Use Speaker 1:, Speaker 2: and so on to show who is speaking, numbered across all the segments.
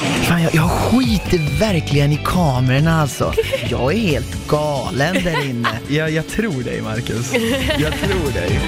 Speaker 1: Fan, jag, jag skiter verkligen i kamerorna alltså. Jag är helt galen där inne. Jag, jag tror dig Marcus. Jag tror dig.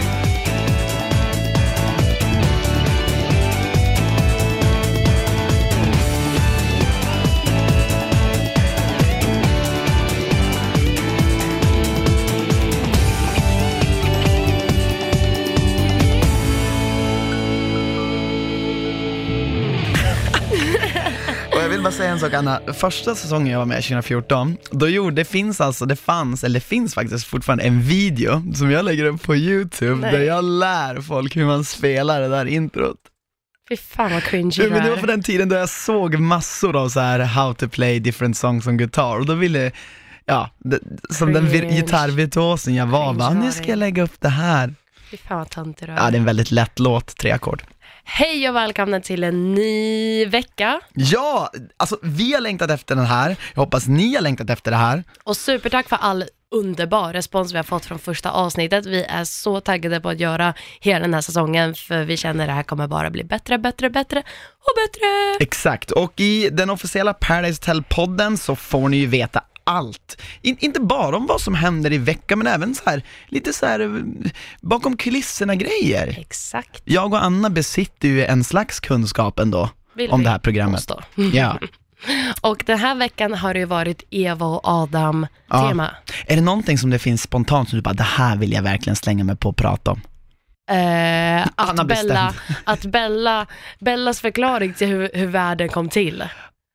Speaker 1: Sak Anna, första säsongen jag var med 2014, då gjorde, det finns alltså, det fanns, eller det finns faktiskt fortfarande en video som jag lägger upp på youtube
Speaker 2: Nej.
Speaker 1: där jag lär folk hur man spelar det där introt.
Speaker 2: Fy fan vad cringe det
Speaker 1: men det var på den tiden då jag såg massor av så här how to play different songs on guitar och då ville, ja, det, som den gitarrvirtuosen jag var, bara, nu ska jag lägga upp det här.
Speaker 2: Fy fan vad töntig du är.
Speaker 1: Ja, det är en väldigt lätt låt, tre ackord.
Speaker 2: Hej och välkomna till en ny vecka.
Speaker 1: Ja, alltså vi har längtat efter den här, jag hoppas ni har längtat efter det här.
Speaker 2: Och supertack för all underbar respons vi har fått från första avsnittet. Vi är så taggade på att göra hela den här säsongen för vi känner att det här kommer bara bli bättre, bättre, bättre och bättre.
Speaker 1: Exakt, och i den officiella Paradise Hotel-podden så får ni ju veta allt. In, inte bara om vad som händer i veckan, men även så här, lite så här eh, bakom kulisserna grejer.
Speaker 2: Exakt.
Speaker 1: Jag och Anna besitter ju en slags kunskap ändå
Speaker 2: Vill
Speaker 1: om
Speaker 2: vi
Speaker 1: det här programmet. Ja.
Speaker 2: Och den här veckan har det ju varit Eva och Adam
Speaker 1: Ja. Är det någonting som det finns spontant som du bara, det här vill jag verkligen slänga mig på och prata om?
Speaker 2: Eh, att Bella, att Bella, Bellas förklaring till hur, hur världen kom till.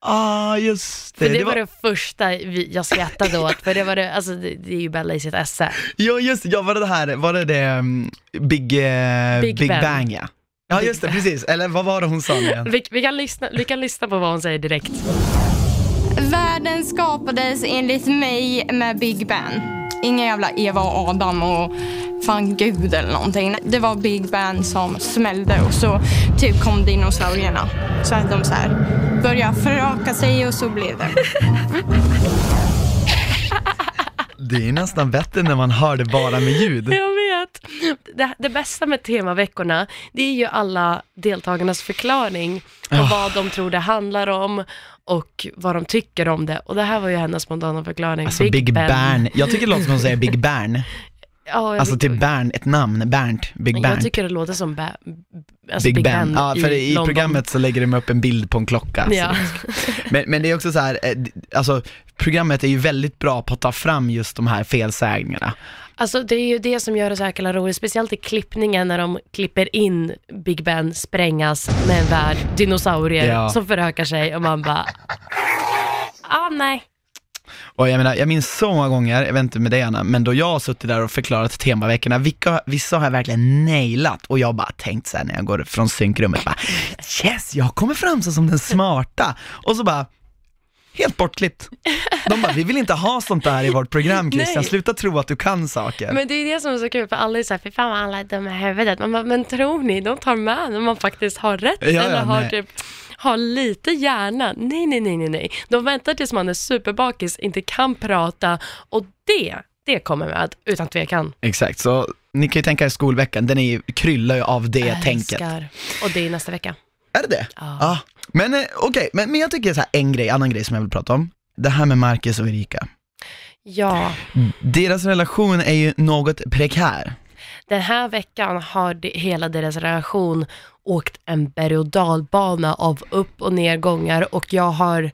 Speaker 1: Ah, just det.
Speaker 2: För det,
Speaker 1: det
Speaker 2: var det första vi, jag skrattade åt, för det var det, alltså det, det är ju Bella i sitt esse.
Speaker 1: Ja, just det. Ja, var det det här, var det det um, Big, eh,
Speaker 2: Big
Speaker 1: Big,
Speaker 2: Ben.
Speaker 1: Bang ja. Ja,
Speaker 2: Big
Speaker 1: just det,
Speaker 2: Bang.
Speaker 1: precis. Eller vad var det hon sa igen?
Speaker 2: Vi, vi, kan lyssna, vi kan lyssna på vad hon säger direkt.
Speaker 3: Världen skapades enligt mig med Big Ben. Inga jävla Eva och Adam och fan gud eller någonting. Det var Big Ben som smällde och så typ kom dinosaurierna. Så att de så här började föröka sig och så blev det.
Speaker 1: Det är nästan bättre när man hör det bara med ljud.
Speaker 2: Vet. Det, det bästa med temaveckorna, det är ju alla deltagarnas förklaring på
Speaker 1: Ja.
Speaker 2: vad de tror det handlar om och vad de tycker om det. Och det här var ju hennes spontana förklaring.
Speaker 1: Alltså Big, Bern. Jag tycker det låter som hon säger Big Bern.
Speaker 2: Ja, jag,
Speaker 1: Alltså till Bern, ett namn, Bernt, Big
Speaker 2: jag
Speaker 1: Bernt.
Speaker 2: tycker det låter som ba, alltså
Speaker 1: Big, Ben. Ja, för i,
Speaker 2: London.
Speaker 1: programmet så lägger de upp en bild på en klocka. så
Speaker 2: Ja.
Speaker 1: Men, men det är också så här, eh, alltså programmet är ju väldigt bra på att ta fram just de här felsägningarna.
Speaker 2: Alltså det är ju det som gör det så jäkla roligt, speciellt i klippningen när de klipper in Big Ben sprängas med en värld dinosaurier
Speaker 1: Ja.
Speaker 2: som förökar sig och man bara, ah nej.
Speaker 1: Och jag menar, jag minns så många gånger, jag vet inte med dig Anna, men då jag har suttit där och förklarat temaveckorna, vilka, vissa har jag verkligen nailat och jag bara tänkt så här när jag går från synkrummet, bara yes, jag kommer fram så som den smarta. Och så bara, helt bortklippt. De bara, vi vill inte ha sånt där i vårt program Christian, sluta tro att du kan saker.
Speaker 2: Men det är det som är så kul, för alla är såhär, fy fan vad alla är dumma i huvudet. Man bara, men tror ni, de tar med när man faktiskt har rätt
Speaker 1: Ja, ja,
Speaker 2: eller har
Speaker 1: nej.
Speaker 2: typ har lite hjärna. Nej, nej, nej, nej, nej. De väntar tills man är superbakis, inte kan prata och det, det kommer med utan tvekan.
Speaker 1: Exakt, så ni kan ju tänka er skolveckan, den är ju, kryllar ju av det tänket.
Speaker 2: Älskar. Och det är nästa vecka.
Speaker 1: Är det det?
Speaker 2: Ja.
Speaker 1: Men eh, okej, men, men jag tycker så här, en grej, annan grej som jag vill prata om. Det här med Marcus och Erika.
Speaker 2: Ja,
Speaker 1: Deras relation är ju något prekär.
Speaker 2: den här veckan har det, hela deras relation åkt en berg och dalbana av upp och nedgångar och jag har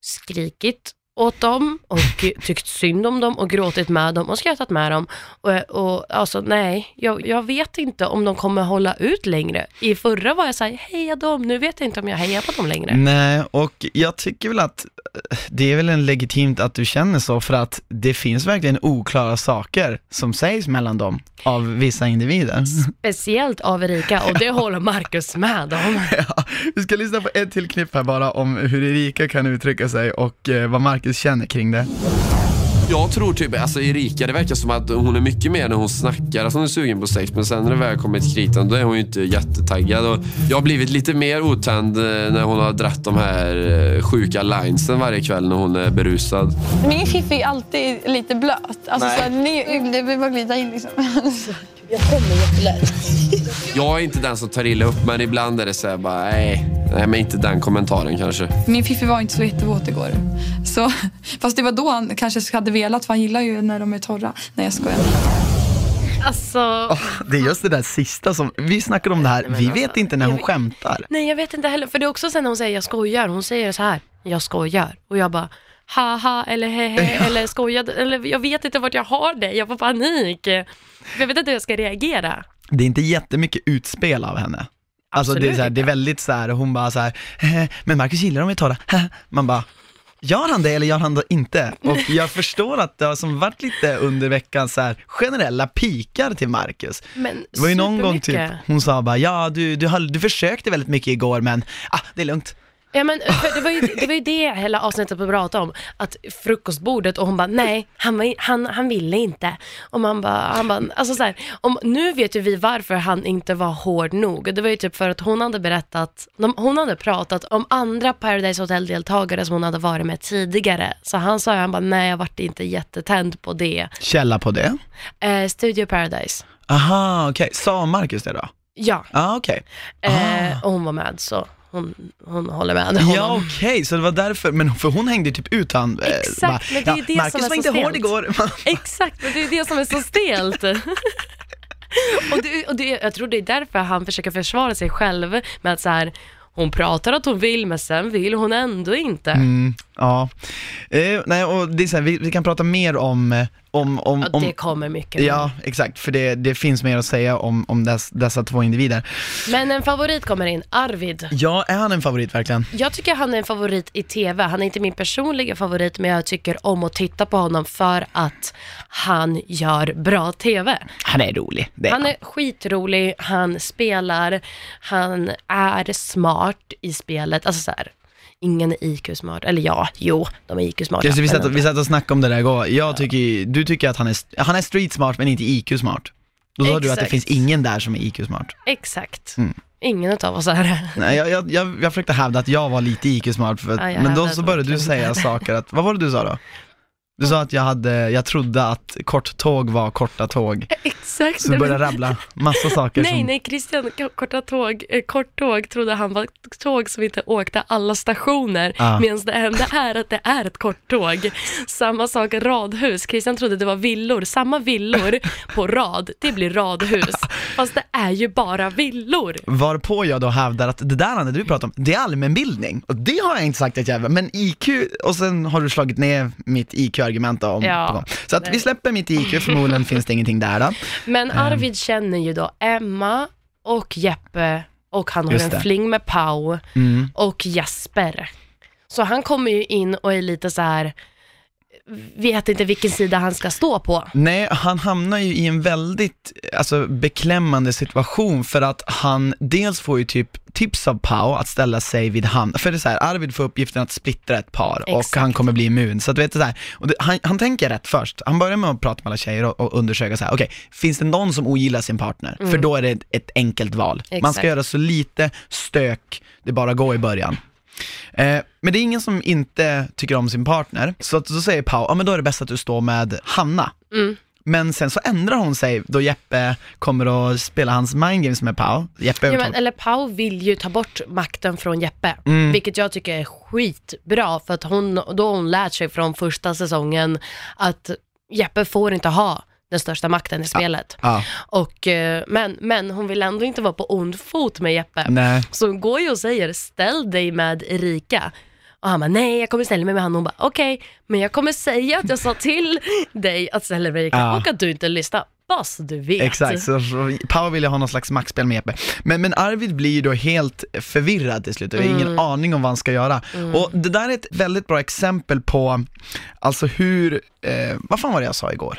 Speaker 2: skrikit åt dem och tyckt synd om dem och gråtit med dem och skrattat med dem. Och, och alltså nej, jag, jag vet inte om de kommer hålla ut längre. I förra var jag såhär, heja dem, nu vet jag inte om jag hejar på dem längre.
Speaker 1: Nej, och jag tycker väl att eh, det är väl en legitimt att du känner så för att det finns verkligen oklara saker som sägs mellan dem av vissa individer.
Speaker 2: Speciellt av Erika och det håller Marcus med om.
Speaker 1: Ja, vi ska lyssna på ett till klipp här bara om hur Erika kan uttrycka sig och eh, vad Marcus känner kring det.
Speaker 4: Jag tror typ, alltså Erika, det verkar som att hon är mycket mer när hon snackar, att hon är sugen på sex. Men sen när det väl kommer till kritan, då är hon ju inte jättetaggad. Och jag har blivit lite mer otänd eh, när hon har dratt de här eh, sjuka linesen varje kväll när hon är berusad.
Speaker 5: Min fiffi är alltid lite blöt. Alltså, så här, är, det vill bara glida in liksom.
Speaker 4: Jag är inte den som tar illa upp, men ibland är det så här bara, nej. Nej, men inte den kommentaren kanske.
Speaker 5: Min fiffi var inte så jättevåt igår. Så, fast det var då han kanske hade velat, för han gillar ju när de är torra. Nej, jag skojar.
Speaker 2: Alltså,
Speaker 1: Det är just det där sista som, vi snackade om det här, vi vet inte när hon skämtar.
Speaker 2: nej jag vet inte heller. För det är också sen när hon säger jag skojar, hon säger så här, jag skojar. Och jag bara, haha eller hehe eller skojade, eller jag vet inte vart jag har det, jag får panik. Jag vet inte hur jag ska reagera.
Speaker 1: Det är inte jättemycket utspel av henne. Alltså det är, så här, det är väldigt så här, hon bara så här, "Eh, men Marcus gillar dem i torra, man bara, gör han det eller gör han det inte? Och jag förstår att det har som varit lite under veckan så här, generella pikar till Marcus.
Speaker 2: Men
Speaker 1: Det var ju någon gång typ, hon sa bara, ja du, du, du försökte väldigt mycket igår men, ah det är lugnt.
Speaker 2: Ja men det, var ju, det var ju det hela avsnittet pratade om, att frukostbordet och hon bara nej, han, var, han, han ville inte. Och man bara, han bara, alltså så här, om, nu vet ju vi varför han inte var hård nog. Det var ju typ för att hon hade berättat, de, hon hade pratat om andra Paradise Hotel-deltagare som hon hade varit med tidigare. Så han sa ju, han bara nej jag vart inte jättetänd på det.
Speaker 1: Källa på det?
Speaker 2: Eh, Studio Paradise.
Speaker 1: Aha, okej, sa Marcus det då?
Speaker 2: Ja,
Speaker 1: Ja, okej.
Speaker 2: eh, och hon var med så hon, hon håller med honom.
Speaker 1: Ja okej, så det var därför, men för hon hängde typ ut han. eh,
Speaker 2: Exakt, men det är ju det
Speaker 1: Marcus
Speaker 2: som är
Speaker 1: var
Speaker 2: så
Speaker 1: inte hård
Speaker 2: stelt."
Speaker 1: igår.
Speaker 2: Exakt, men det är det som är så stelt. och det, och det, jag tror det är därför han försöker försvara sig själv med att så här, hon pratar att hon vill, men sen vill hon ändå inte.
Speaker 1: Mm, ja. Eh, nej, och det är så här, vi, vi kan prata mer om, eh, om, om, om
Speaker 2: det kommer mycket.
Speaker 1: Ja, exakt, för det, det finns mer att säga om, om dess, dessa två individer.
Speaker 2: Men en favorit kommer in, Arvid.
Speaker 1: Ja, är han en favorit verkligen?
Speaker 2: Jag tycker han är en favorit i TV. Han är inte min personliga favorit, men jag tycker om att titta på honom för att han gör bra TV.
Speaker 1: Han är rolig, det är
Speaker 2: Han är skitrolig, han spelar, han är smart i spelet. Alltså så här, ingen är IQ-smart. Eller ja, jo, de är IQ-smarta.
Speaker 1: Just det, vi, satt, vi satt och snackade om det där igår. Jag tycker, du tycker att han är, han är street smart men inte IQ-smart. Då sa du att det finns ingen där som är IQ-smart.
Speaker 2: Exakt.
Speaker 1: Mm.
Speaker 2: Ingen av oss är det.
Speaker 1: Nej, jag, jag, jag, jag försökte hävda att jag var lite IQ-smart,
Speaker 2: Ja,
Speaker 1: men då så började du säga saker att, vad var det du sa då? Du sa att jag hade, jag trodde att kort tåg var korta tåg,
Speaker 2: Exakt.
Speaker 1: så du började rabbla massa saker
Speaker 2: Nej,
Speaker 1: som...
Speaker 2: nej, Christian, korta tåg, eh, kort tåg trodde han var ett tåg som inte åkte alla stationer,
Speaker 1: Ah.
Speaker 2: medan det enda är att det är ett kort tåg. Samma sak radhus, Christian trodde det var villor, samma villor på rad, det blir radhus. Fast det är ju bara villor.
Speaker 1: Varpå jag då hävdar att det där Anna, du pratar om, det är allmänbildning. Och det har jag inte sagt att jag men IQ, och sen har du slagit ner mitt IQ-argument då. Om,
Speaker 2: Ja.
Speaker 1: Så att vi släpper mitt IQ, förmodligen finns det ingenting där då.
Speaker 2: Men
Speaker 1: Ehm.
Speaker 2: Arvid känner ju då Emma och Jeppe och han har en fling med Pau
Speaker 1: Mm.
Speaker 2: och Jesper. Så han kommer ju in och är lite så här vet inte vilken sida han ska stå på.
Speaker 1: Nej, han hamnar ju i en väldigt alltså, beklämmande situation för att han dels får ju typ tips av Pau att ställa sig vid hand, för det är så här, Arvid får uppgiften att splittra ett par och
Speaker 2: Exakt.
Speaker 1: han kommer bli immun. Så att du vet, är så här, och det, han, han tänker rätt först. Han börjar med att prata med alla tjejer och, och undersöka så här, okej, finns det någon som ogillar sin partner? För då är det ett, ett enkelt val. Man ska
Speaker 2: Mm. Exakt.
Speaker 1: göra så lite stök det bara går i början. Eh, men det är ingen som inte tycker om sin partner, så att, då säger Pau, ja men då är det bäst att du står med Hanna.
Speaker 2: Mm.
Speaker 1: Men sen så ändrar hon sig då Jeppe kommer att spela hans mind games med Pau. Jeppe
Speaker 2: Ja, men, eller Pau vill ju ta bort makten från Jeppe,
Speaker 1: Mm.
Speaker 2: vilket jag tycker är skitbra för att hon, då har hon lärt sig från första säsongen att Jeppe får inte ha den största makten i spelet.
Speaker 1: Ja,
Speaker 2: Och, eh, men, men hon vill ändå inte vara på ond fot med Jeppe.
Speaker 1: nej.
Speaker 2: Så hon går ju och säger ställ dig med Erika. Och han bara nej jag kommer ställa mig med honom. Hon bara okej, men jag kommer säga att jag sa till dig att ställa dig med Erika
Speaker 1: Ja.
Speaker 2: och att du inte lyssnar. Bara så du vet.
Speaker 1: Exakt, så, Pau vill ju ha någon slags maktspel med Jeppe. Men, men Arvid blir ju då helt förvirrad till slut och har ingen
Speaker 2: Mm.
Speaker 1: aning om vad han ska göra. Och det där är ett väldigt bra exempel på, alltså hur, eh, vad fan var det jag sa igår?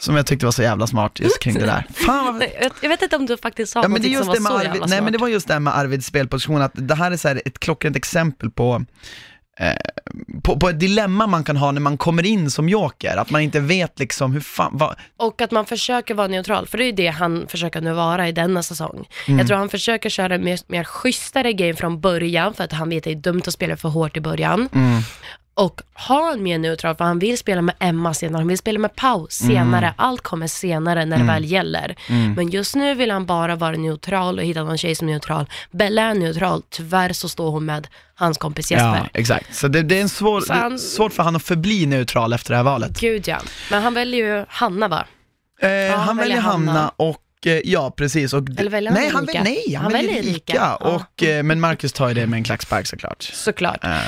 Speaker 1: Som jag tyckte var så jävla smart just kring det där. Fan vad,
Speaker 2: Nej, Jag, jag vet inte om du faktiskt sa
Speaker 1: Ja men det just
Speaker 2: som
Speaker 1: det
Speaker 2: var så
Speaker 1: Arvid,
Speaker 2: jävla
Speaker 1: nej
Speaker 2: smart.
Speaker 1: men det var just det här med Arvids spelposition, att det här är så här ett klockrent exempel på, eh, på, på ett dilemma man kan ha när man kommer in som joker, att man inte vet liksom hur fan, vad,
Speaker 2: Och att man försöker vara neutral, för det är ju det han försöker nu vara i denna säsong.
Speaker 1: Mm.
Speaker 2: Jag tror han försöker köra en mer, mer schysstare game från början, för att han vet att det är dumt att spela för hårt i början.
Speaker 1: mm,
Speaker 2: och ha en mer neutral, för han vill spela med Emma senare, han vill spela med Pau senare,
Speaker 1: Mm.
Speaker 2: allt kommer senare när det väl gäller. Men just nu vill han bara vara neutral och hitta någon tjej som är neutral. Bella är neutral, tyvärr så står hon med hans kompis Jesper.
Speaker 1: Ja, exakt. Så det, det är en svår,
Speaker 2: han-
Speaker 1: det är svårt för han att förbli neutral efter det här valet.
Speaker 2: Gud ja. Men han väljer ju Hanna va?
Speaker 1: Eh, han
Speaker 2: han
Speaker 1: väljer
Speaker 2: väljer
Speaker 1: Hanna, och Ja precis, och,
Speaker 2: Eller väljer han
Speaker 1: nej, han, nej, han,
Speaker 2: Han
Speaker 1: väljer Erika,
Speaker 2: ja.
Speaker 1: och, eh, men Marcus tar ju det med en klackspark såklart.
Speaker 2: Såklart.
Speaker 1: Eh,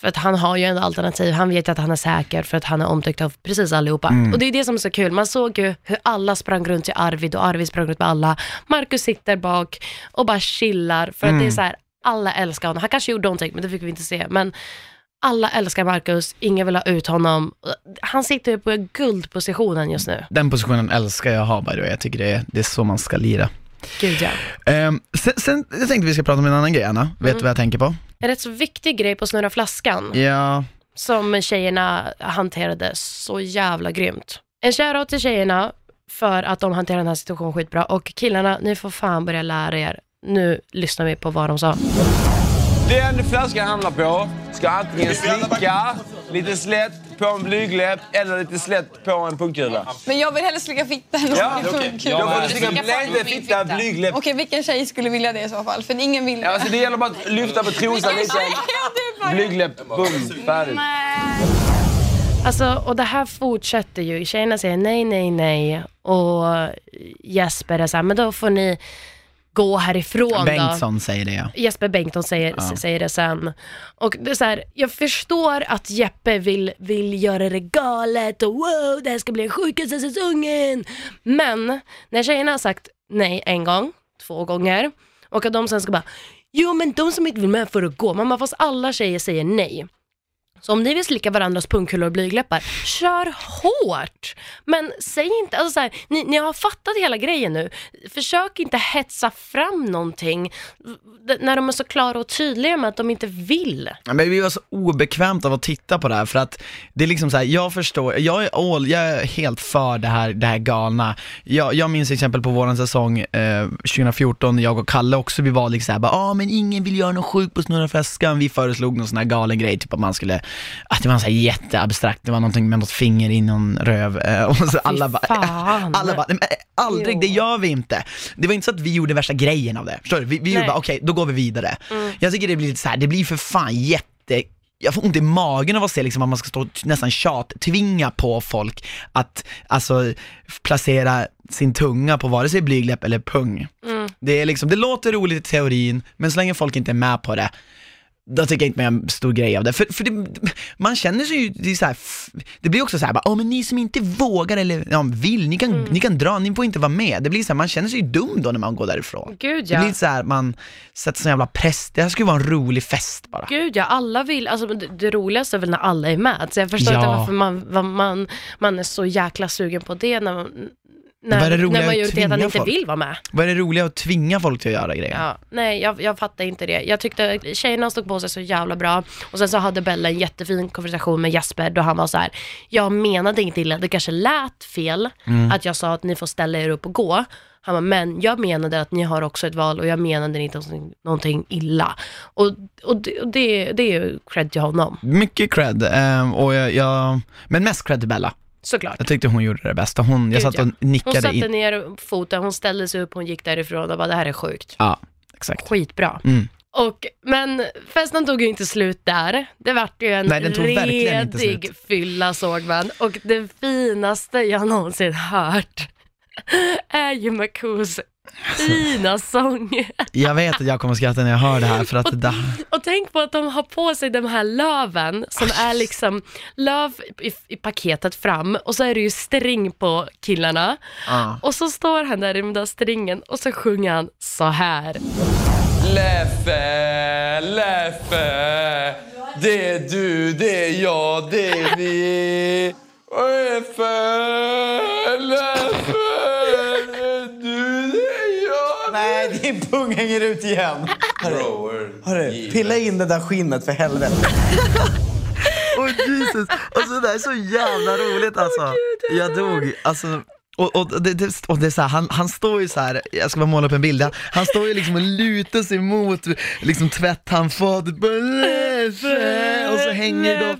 Speaker 2: För att han har ju en alternativ, han vet ju att han är säker för att han är omtyckt av precis allihopa.
Speaker 1: Mm.
Speaker 2: Och det är det som är så kul, man såg ju hur alla sprang runt till Arvid och Arvid sprang runt med alla. Marcus sitter bak och bara chillar för att det är
Speaker 1: Mm.
Speaker 2: så här, alla älskar honom. Han kanske gjorde någonting men det fick vi inte se. Men alla älskar Marcus, ingen vill ha ut honom. Han sitter ju på guldpositionen just nu.
Speaker 1: den positionen älskar jag att ha by the way, jag tycker det är, det är så man ska lira.
Speaker 2: Gud ja.
Speaker 1: Um, sen, sen jag tänkte vi ska prata om en annan grej Anna, vet
Speaker 2: Mm.
Speaker 1: du vad jag tänker på?
Speaker 2: En rätt så viktig grej på Snurra Flaskan.
Speaker 1: Ja,
Speaker 2: som tjejerna hanterade så jävla grymt. En shoutout till tjejerna för att de hanterar den här situationen skitbra och killarna, ni får fan börja lära er. Nu lyssnar vi på vad de sa.
Speaker 6: Den flaskan hamnar på ska antingen slicka lite slätt på en blygläpp eller lite slätt på en punktkula.
Speaker 5: Men jag vill hellre slicka fittan än
Speaker 6: Ja,
Speaker 5: pungkula.
Speaker 6: Då får du slicka lite fitta, blygläpp.
Speaker 5: Okej, vilken tjej skulle vilja det i så fall? För ingen vill det.
Speaker 6: Ja, Alltså det gäller bara att lyfta på trosan lite. Blygläpp, bum, färdigt.
Speaker 2: Alltså, och det här fortsätter ju. Tjejerna säger nej, nej, nej och Jesper är så här, men då får ni gå härifrån då.
Speaker 1: Bengtsson säger det ja.
Speaker 2: Jesper Bengtsson säger, säger det sen. Och det är så här, jag förstår att Jeppe vill, vill göra det galet och wow, det här ska bli den sjukaste säsongen. Men när tjejerna har sagt nej en gång, två gånger och att de sen ska bara, jo men de som inte vill med får att gå. Man bara, fast alla tjejer säger nej. Så om ni vill slicka varandras pungkulor och blygläppar, kör hårt! Men säg inte, alltså så här, ni, ni har fattat hela grejen nu. Försök inte hetsa fram någonting när de är så klara och tydliga med att de inte vill.
Speaker 1: Ja, Men vi var så obekvämt av att titta på det här för att det är liksom så här, jag förstår, jag är, all, jag är helt för det här, det här galna. Jag, jag minns till exempel på våran säsong eh, 2014, jag och Kalle också, vi var liksom såhär, ja ah, men ingen vill göra något sjukt på Snurra Fäskan, vi föreslog någon sån här galen grej, typ att man skulle, att det var så här jätteabstrakt, det var någonting med något finger i någon röv eh, och så alla bara, alla bara, "Nej, men, eh, aldrig,
Speaker 2: Jo.
Speaker 1: det gör vi inte. Det var inte så att vi gjorde värsta grejen av det, förstår du? Vi, vi gjorde bara, okej, då går vi vidare. Jag tycker det blir lite så här, det blir för fan jätte jag får ont i magen av att se liksom att man ska stå nästan tjat, tvinga på folk att alltså placera sin tunga på vare sig blygläpp eller pung. Det, är liksom, det låter roligt i teorin, men så länge folk inte är med på det, då tycker jag inte man en stor grej av det. För, för det, man känner sig ju, det, här, det blir också så här, bara, oh, men ni som inte vågar eller ja, vill, ni kan,
Speaker 2: Mm.
Speaker 1: ni kan dra, ni får inte vara med. Det blir så här, man känner sig ju dum då när man går därifrån.
Speaker 2: Gud
Speaker 1: Det
Speaker 2: ja.
Speaker 1: blir så här, man sätter sån jävla press, det här skulle vara en rolig fest bara.
Speaker 2: Gud ja, alla vill, alltså det, det roligaste är väl när alla är med. Så jag förstår
Speaker 1: Ja.
Speaker 2: inte varför man, vad man, man är så jäkla sugen på det när, man- när,
Speaker 1: det roliga
Speaker 2: när
Speaker 1: att
Speaker 2: majoriteten inte
Speaker 1: folk?
Speaker 2: vill vara med.
Speaker 1: Vad är det roliga att tvinga folk till att göra grejer?
Speaker 2: Ja, nej, jag, jag fattar inte det. Jag tyckte tjejerna stod på sig så jävla bra. Och sen så hade Bella en jättefin konversation med Jesper då han var så här. jag menade inte illa, det kanske lät fel
Speaker 1: Mm.
Speaker 2: att jag sa att ni får ställa er upp och gå. Han bara, men jag menade att ni har också ett val och jag menade inte någonting, någonting illa. Och, och, det, och det, det är ju cred till honom,
Speaker 1: Mycket cred, ehm, och jag, jag, men mest cred till Bella.
Speaker 2: Såklart.
Speaker 1: Jag tyckte hon gjorde det bästa. Hon, jag
Speaker 2: Gud,
Speaker 1: satt och
Speaker 2: Hon
Speaker 1: nickade
Speaker 2: satte
Speaker 1: in.
Speaker 2: ner foten, hon ställde sig upp, hon gick därifrån och bara, det här är sjukt.
Speaker 1: Ja, exakt.
Speaker 2: Skitbra.
Speaker 1: Mm.
Speaker 2: Och, men festen tog ju inte slut där. Det vart ju en
Speaker 1: Nej,
Speaker 2: redig fylla såg man. Och det finaste jag någonsin hört är ju Marcos fina sång.
Speaker 1: Jag vet att jag kommer skratta när jag hör det här för att det,
Speaker 2: Och tänk på att de har på sig de här löven som är liksom löv i, i paketet fram och så är det ju string på killarna.
Speaker 1: Ja.
Speaker 2: Och så står han där i den där stringen och så sjunger han så här.
Speaker 6: Leffe, Leffe. Det är du, det är jag, det är vi. Leffe, Leffe. Det är du, det är jag.
Speaker 7: Nej, din pung hänger ut igen.
Speaker 6: Hörru,
Speaker 7: Hörru, pilla in det där skinnet för helvete.
Speaker 1: Åh Jesus, alltså det här är så jävla roligt alltså. Jag dog, alltså och, och, det, det, och det är så här, han, han står ju så här, jag ska bara måla upp en bild, han, han står ju liksom och lutar sig mot liksom tvätthandfatet, och så hänger då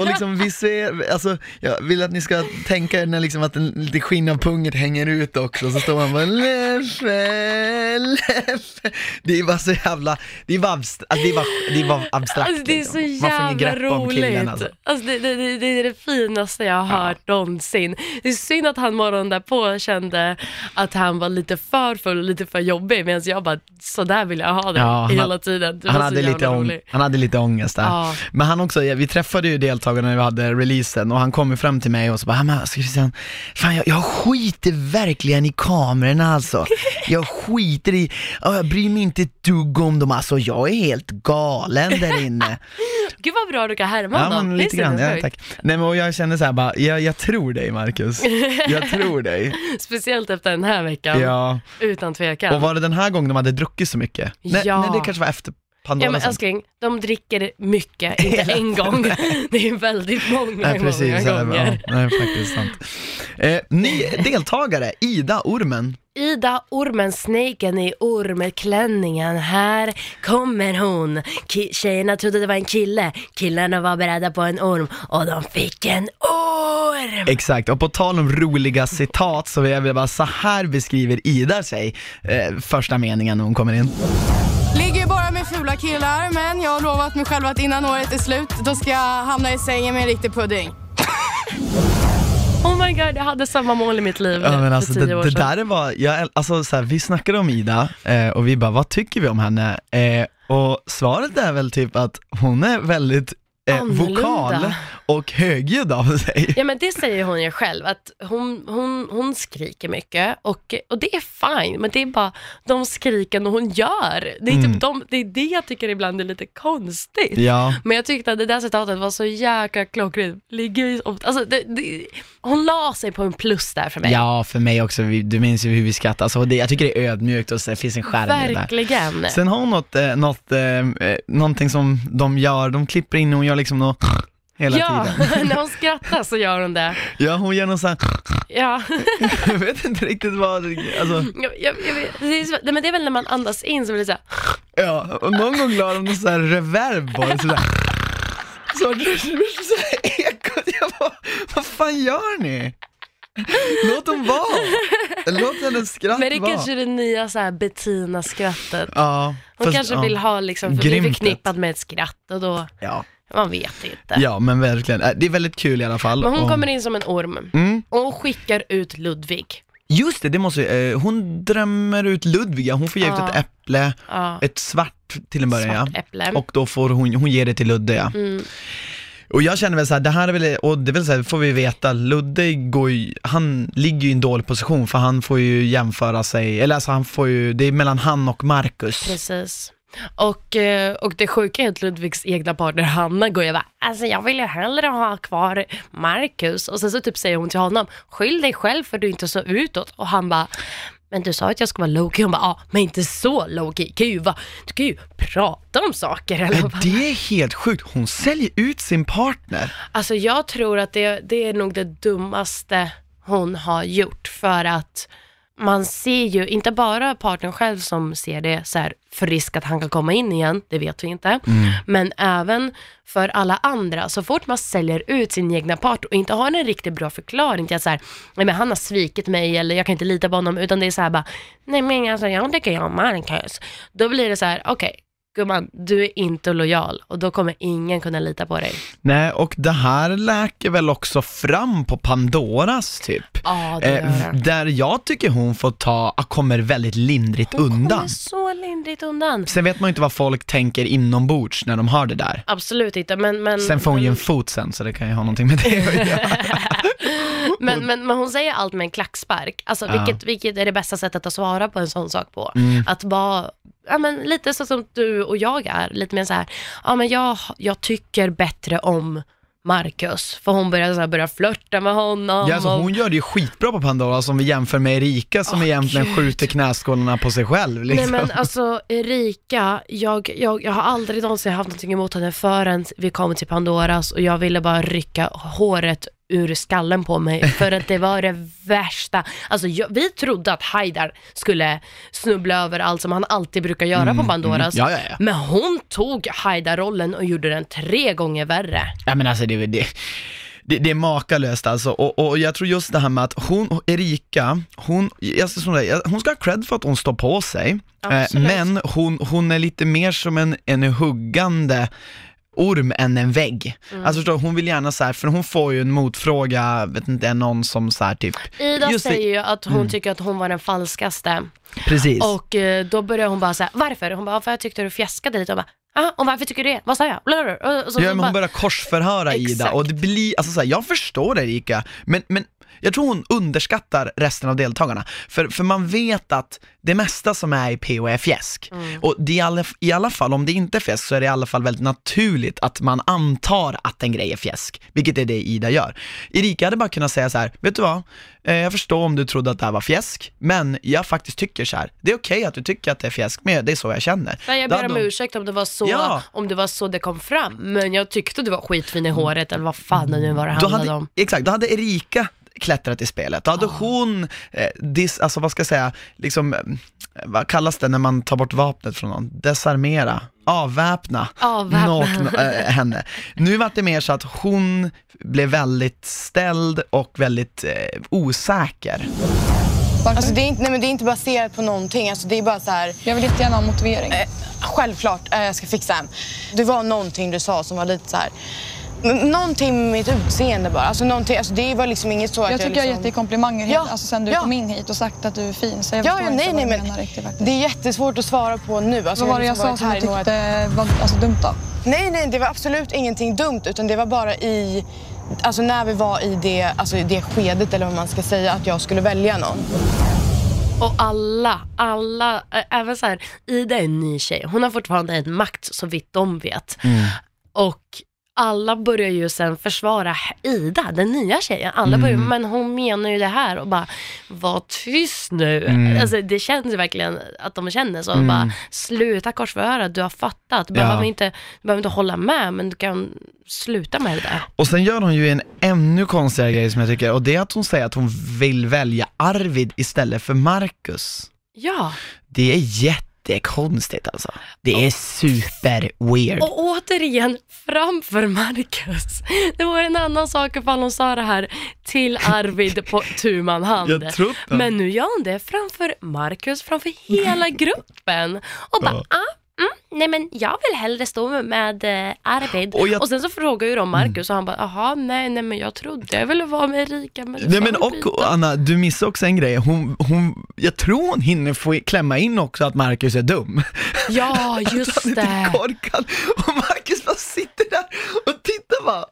Speaker 1: och liksom visuell, alltså jag vill att ni ska tänka er när liksom att en lite skinn av punget hänger ut också, så står man bara Leffe, Leffe. Det är bara så jävla, det är bara, abst- alltså, det är bara, det är bara abstrakt
Speaker 2: Alltså, det är så
Speaker 1: liksom. Ingen
Speaker 2: jävla
Speaker 1: om killen
Speaker 2: roligt.
Speaker 1: alltså.
Speaker 2: Alltså, det, det, det, det är det finaste jag har hört någonsin. Det är synd att han morgonen därpå kände att han var lite för full och lite för jobbig medan jag bara, så där vill jag ha det
Speaker 1: Ja,
Speaker 2: hela tiden. Det
Speaker 1: Han hade, lite ång, han hade lite ångest där.
Speaker 2: Ja.
Speaker 1: Men han också, vi träffade ju deltagarna när vi hade releasen och han kom ju fram till mig och så bara, "Ah, men alltså Christian, fan jag, jag skiter verkligen i kamerorna alltså. Jag skiter i, ja, jag bryr mig inte ett dugg om dem alltså, jag är helt galen där inne.
Speaker 2: Gud vad bra du kan härma
Speaker 1: Ja
Speaker 2: honom.
Speaker 1: men lite grann, ja, tack. Nej men och jag kände så här bara, jag, jag tror dig Marcus. Jag tror dig.
Speaker 2: Speciellt efter den här veckan,
Speaker 1: Ja.
Speaker 2: utan tvekan.
Speaker 1: Och var det den här gången de hade druckit så mycket? Nej,
Speaker 2: Ja.
Speaker 1: nej det kanske var efter Pandora
Speaker 2: Ja men älskling, de dricker mycket, inte en gång. Det är väldigt många,
Speaker 1: Nej precis,
Speaker 2: många gånger.
Speaker 1: ja, nej faktiskt sant. Eh, ny deltagare, Ida Ormen.
Speaker 2: Ida ormen, snaken i ormklänningen, här kommer hon. Ki- tjejerna trodde det var en kille, killarna var beredda på en orm och de fick en orm!
Speaker 1: Exakt, och på tal om roliga citat så vill jag bara, så här beskriver Ida sig, eh, första meningen när hon kommer in.
Speaker 8: Ligger bara med fula killar, men jag har lovat mig själv att innan året är slut, då ska jag hamna i sängen med en riktig pudding.
Speaker 2: Oh my god, jag hade samma mål i mitt liv
Speaker 1: Ja men alltså
Speaker 2: för tio
Speaker 1: det,
Speaker 2: år
Speaker 1: det
Speaker 2: sedan.
Speaker 1: där var, jag, alltså så här, vi snackade om Ida eh, och vi bara, vad tycker vi om henne? Eh, och svaret är väl typ att hon är väldigt eh, vokal och högljudd av sig.
Speaker 2: Ja men det säger hon ju själv, att hon, hon, hon skriker mycket och, och det är fine, men det är bara de skriken hon gör. Det är,
Speaker 1: Mm.
Speaker 2: typ de, det är det jag tycker ibland är lite konstigt.
Speaker 1: Ja,
Speaker 2: Men jag tyckte att det där citatet var så jäkla klockrent. Alltså, det, det, hon la sig på en plus där för mig.
Speaker 1: ja för mig också, du minns ju hur vi skrattade, alltså, det, jag tycker det är ödmjukt och så, det finns en skärm det där.
Speaker 2: Verkligen.
Speaker 1: Sen har hon något, eh, något, eh, eh, någonting som de gör, de klipper in och hon gör liksom något hela
Speaker 2: ja,
Speaker 1: tiden.
Speaker 2: när hon skrattar så gör hon det.
Speaker 1: Ja, hon gör någon sån här,
Speaker 2: Ja,
Speaker 1: jag vet inte riktigt vad, alltså,
Speaker 2: jag, jag, jag det, är, så- nej, men det är väl när man andas in så blir det så här,
Speaker 1: ja, och någon gång la de någon sån här reverb på det. Så, så här ekot, jag bara, vad fan gör ni? Låt dem vara! Låt hennes skratt
Speaker 2: Men det
Speaker 1: vara.
Speaker 2: kanske är det nya så här Bettina-skrattet.
Speaker 1: Ja,
Speaker 2: Hon
Speaker 1: fast-
Speaker 2: kanske
Speaker 1: ja.
Speaker 2: vill ha liksom, för bli förknippad med ett skratt och då,
Speaker 1: Ja.
Speaker 2: Man vet inte.
Speaker 1: ja, men verkligen. Äh, Det är väldigt kul i alla fall.
Speaker 2: Men hon
Speaker 1: och-
Speaker 2: kommer in som en orm
Speaker 1: Mm.
Speaker 2: och hon skickar ut Ludvig.
Speaker 1: Just det, det måste eh, hon drömmer ut Ludviga, hon får ge ut
Speaker 2: Ja.
Speaker 1: ett äpple,
Speaker 2: Ja,
Speaker 1: ett svart till en början
Speaker 2: svart
Speaker 1: ja.
Speaker 2: äpple.
Speaker 1: Och då får hon, hon ger det till Ludde ja.
Speaker 2: Mm.
Speaker 1: Och jag känner väl så här, det här är väl, och det är väl så här, får vi veta, Ludde går ju, han ligger ju i en dålig position för han får ju jämföra sig, eller alltså han får ju, det är mellan han och Marcus.
Speaker 2: Precis. Och, eh, och det sjuka är att Ludvigs egna partner Hanna går ju bara, alltså jag vill ju hellre ha kvar Marcus. Och sen så typ säger hon till honom, skyll dig själv för du inte så utåt. Och han bara, men du sa att jag ska vara low-key. Hon bara, ja men inte så low-key. Kan ju vara- Du kan ju prata om saker. Eller
Speaker 1: Men det är helt sjukt, hon säljer ut sin partner.
Speaker 2: Alltså jag tror att det, det är nog det dummaste hon har gjort för att man ser ju inte bara partnern själv som ser det så här för risk att han kan komma in igen, det vet vi inte, men även för alla andra. Så fort man säljer ut sin egna part och inte har en riktigt bra förklaring till att så här, nej men han har svikit mig eller jag kan inte lita på honom, utan det är så här bara, nej men alltså jag tycker jag om Marcus. Då blir det så här, okej, gumman, du är inte lojal och då kommer ingen kunna lita på dig.
Speaker 1: Nej, och det här läker väl också fram på Pandoras typ.
Speaker 2: Det
Speaker 1: Eh, där jag tycker hon får ta, kommer väldigt lindrigt
Speaker 2: Hon
Speaker 1: undan.
Speaker 2: kommer så lindrigt undan.
Speaker 1: Sen vet man ju inte vad folk tänker inombords när de har det där.
Speaker 2: Absolut inte, men... men
Speaker 1: Sen får hon ju en
Speaker 2: men,
Speaker 1: fot sen, så det kan ju ha någonting med det att göra.
Speaker 2: men, men, men hon säger allt med en klackspark. Alltså,
Speaker 1: Ja.
Speaker 2: vilket, vilket är det bästa sättet att svara på en sån sak på?
Speaker 1: Mm.
Speaker 2: Att vara, ja men lite så som du och jag är, lite mer så här, ja men jag, jag tycker bättre om Marcus, för hon börjar, så här, börjar flörta med honom.
Speaker 1: Ja, alltså,
Speaker 2: och,
Speaker 1: hon gör det ju skitbra på Pandora som vi jämför med Erika som
Speaker 2: Åh,
Speaker 1: egentligen
Speaker 2: Gud.
Speaker 1: skjuter knäskålarna på sig själv. Liksom.
Speaker 2: Nej men alltså Erika, jag, jag, jag har aldrig någonsin haft någonting emot henne förrän vi kom till Pandoras och jag ville bara rycka håret ur skallen på mig för att det var det värsta. Alltså jag, vi trodde att Haidar skulle snubbla över allt som han alltid brukar göra på Pandoras.
Speaker 1: Ja, ja, ja.
Speaker 2: Men hon tog Haidar-rollen och gjorde den tre gånger värre.
Speaker 1: Ja men alltså det, det, det, det är makalöst alltså, och, och jag tror just det här med att hon, Erika, hon, jag ska säga, hon ska ha cred för att hon står på sig, eh, men hon, hon är lite mer som en, en huggande orm än en vägg.
Speaker 2: Mm.
Speaker 1: Alltså förstår, hon vill gärna så här, för hon får ju en motfråga, vet inte, någon som så här typ,
Speaker 2: Ida
Speaker 1: Just. Mm.
Speaker 2: säger ju att hon tycker att hon var den falskaste.
Speaker 1: precis.
Speaker 2: Och eh, då börjar hon bara säga varför? Hon bara, för jag tyckte du fjäskade lite. Och bara, "Aha, och varför tycker du det? Vad sa jag? Blablabla. Och så,
Speaker 1: Ja men hon
Speaker 2: bara,
Speaker 1: börjar korsförhöra Ida och det blir, alltså så här, jag förstår Erika, men, men jag tror hon underskattar resten av deltagarna. För, för man vet att det mesta som är i PO är fjäsk.
Speaker 2: Mm.
Speaker 1: Och det i alla, i alla fall, om det inte är fjäsk så är det i alla fall väldigt naturligt att man antar att en grej är fjäsk, vilket är det Ida gör. Erika hade bara kunnat säga så här: vet du vad? Eh, Jag förstår om du trodde att det här var fjäsk, men jag faktiskt tycker så här. det är okej att du tycker att det är fjäsk, men det är så jag känner.
Speaker 2: Nej, jag ber om
Speaker 1: hon-
Speaker 2: ursäkt om det, var så,
Speaker 1: Ja.
Speaker 2: om det var så det kom fram, men jag tyckte du var skitfin i håret eller vad fan det nu var det handlade
Speaker 1: hade,
Speaker 2: om.
Speaker 1: Exakt, då hade Erika klättrat i spelet. Då hade hon, eh, dis, alltså vad ska jag säga, liksom, eh, vad kallas det när man tar bort vapnet från någon? Desarmera, avväpna,
Speaker 2: Avväpna.
Speaker 1: någon, eh, henne. Nu var det mer så att hon blev väldigt ställd och väldigt eh, osäker.
Speaker 8: Alltså det är, inte, nej, men det är inte baserat på någonting. Alltså det är bara så här,
Speaker 5: Jag vill jättegärna ha motivering.
Speaker 8: eh, självklart, eh, jag ska fixa hem. Det var någonting du sa som var lite så här. N- Någonting med mitt utseende bara. Alltså, någonting, alltså det var liksom inget så att
Speaker 5: Jag tycker jag har
Speaker 8: liksom...
Speaker 5: gett dig komplimanger
Speaker 8: Ja,
Speaker 5: helt, alltså sen du
Speaker 8: ja.
Speaker 5: kom in hit och sagt att du är fin. Så jag
Speaker 8: Ja, ja,
Speaker 5: inte
Speaker 8: nej,
Speaker 5: vad
Speaker 8: nej,
Speaker 5: du
Speaker 8: men
Speaker 5: menar riktigt faktiskt.
Speaker 8: det är jättesvårt att svara på nu. Alltså,
Speaker 5: Vad var det jag
Speaker 8: liksom
Speaker 5: sa som du tyckte var alltså, dumt då?
Speaker 8: Nej, nej, det var absolut ingenting dumt utan det var bara i, alltså när vi var i det, alltså i det skedet eller vad man ska säga, att jag skulle välja någon.
Speaker 2: Och alla, alla, även så här, Ida är en ny tjej, hon har fortfarande en makt så vitt de vet. Och alla börjar ju sen försvara Ida, den nya tjejen. Alla börjar, men hon menar ju det här och bara, var tyst nu. Alltså, det känns ju verkligen att de känner så. Bara, sluta korsförhöra, du har fattat. Du,
Speaker 1: Ja.
Speaker 2: behöver inte, du behöver inte hålla med, men du kan sluta med det där.
Speaker 1: Och sen gör hon ju en ännu konstigare grej som jag tycker, och det är att hon säger att hon vill välja Arvid istället för Marcus.
Speaker 2: Ja,
Speaker 1: Det är jättekonstigt alltså. Det är super weird.
Speaker 2: och återigen framför Marcus. Det var en annan sak ifall hon sa det här till Arvid på tu man hand.
Speaker 1: Jag tror det.
Speaker 2: Men nu gör hon det framför Marcus, framför hela gruppen. Och bara, ah, mm, nej men jag vill hellre stå med eh, Arvid.
Speaker 1: Och
Speaker 2: Och,
Speaker 1: jag-
Speaker 2: sen så frågar ju de Marcus och han bara, jaha, nej, nej men jag trodde jag ville vara med Erika. Men,
Speaker 1: Nej men
Speaker 2: fan, byta."
Speaker 1: och Anna, du missar också en grej. Hon, hon, jag tror hon hinner få klämma in också att Marcus är dum.
Speaker 2: Ja,
Speaker 1: Att
Speaker 2: just
Speaker 1: han är
Speaker 2: det.
Speaker 1: lite korkad. Och Marcus bara sitter där och tittar bara,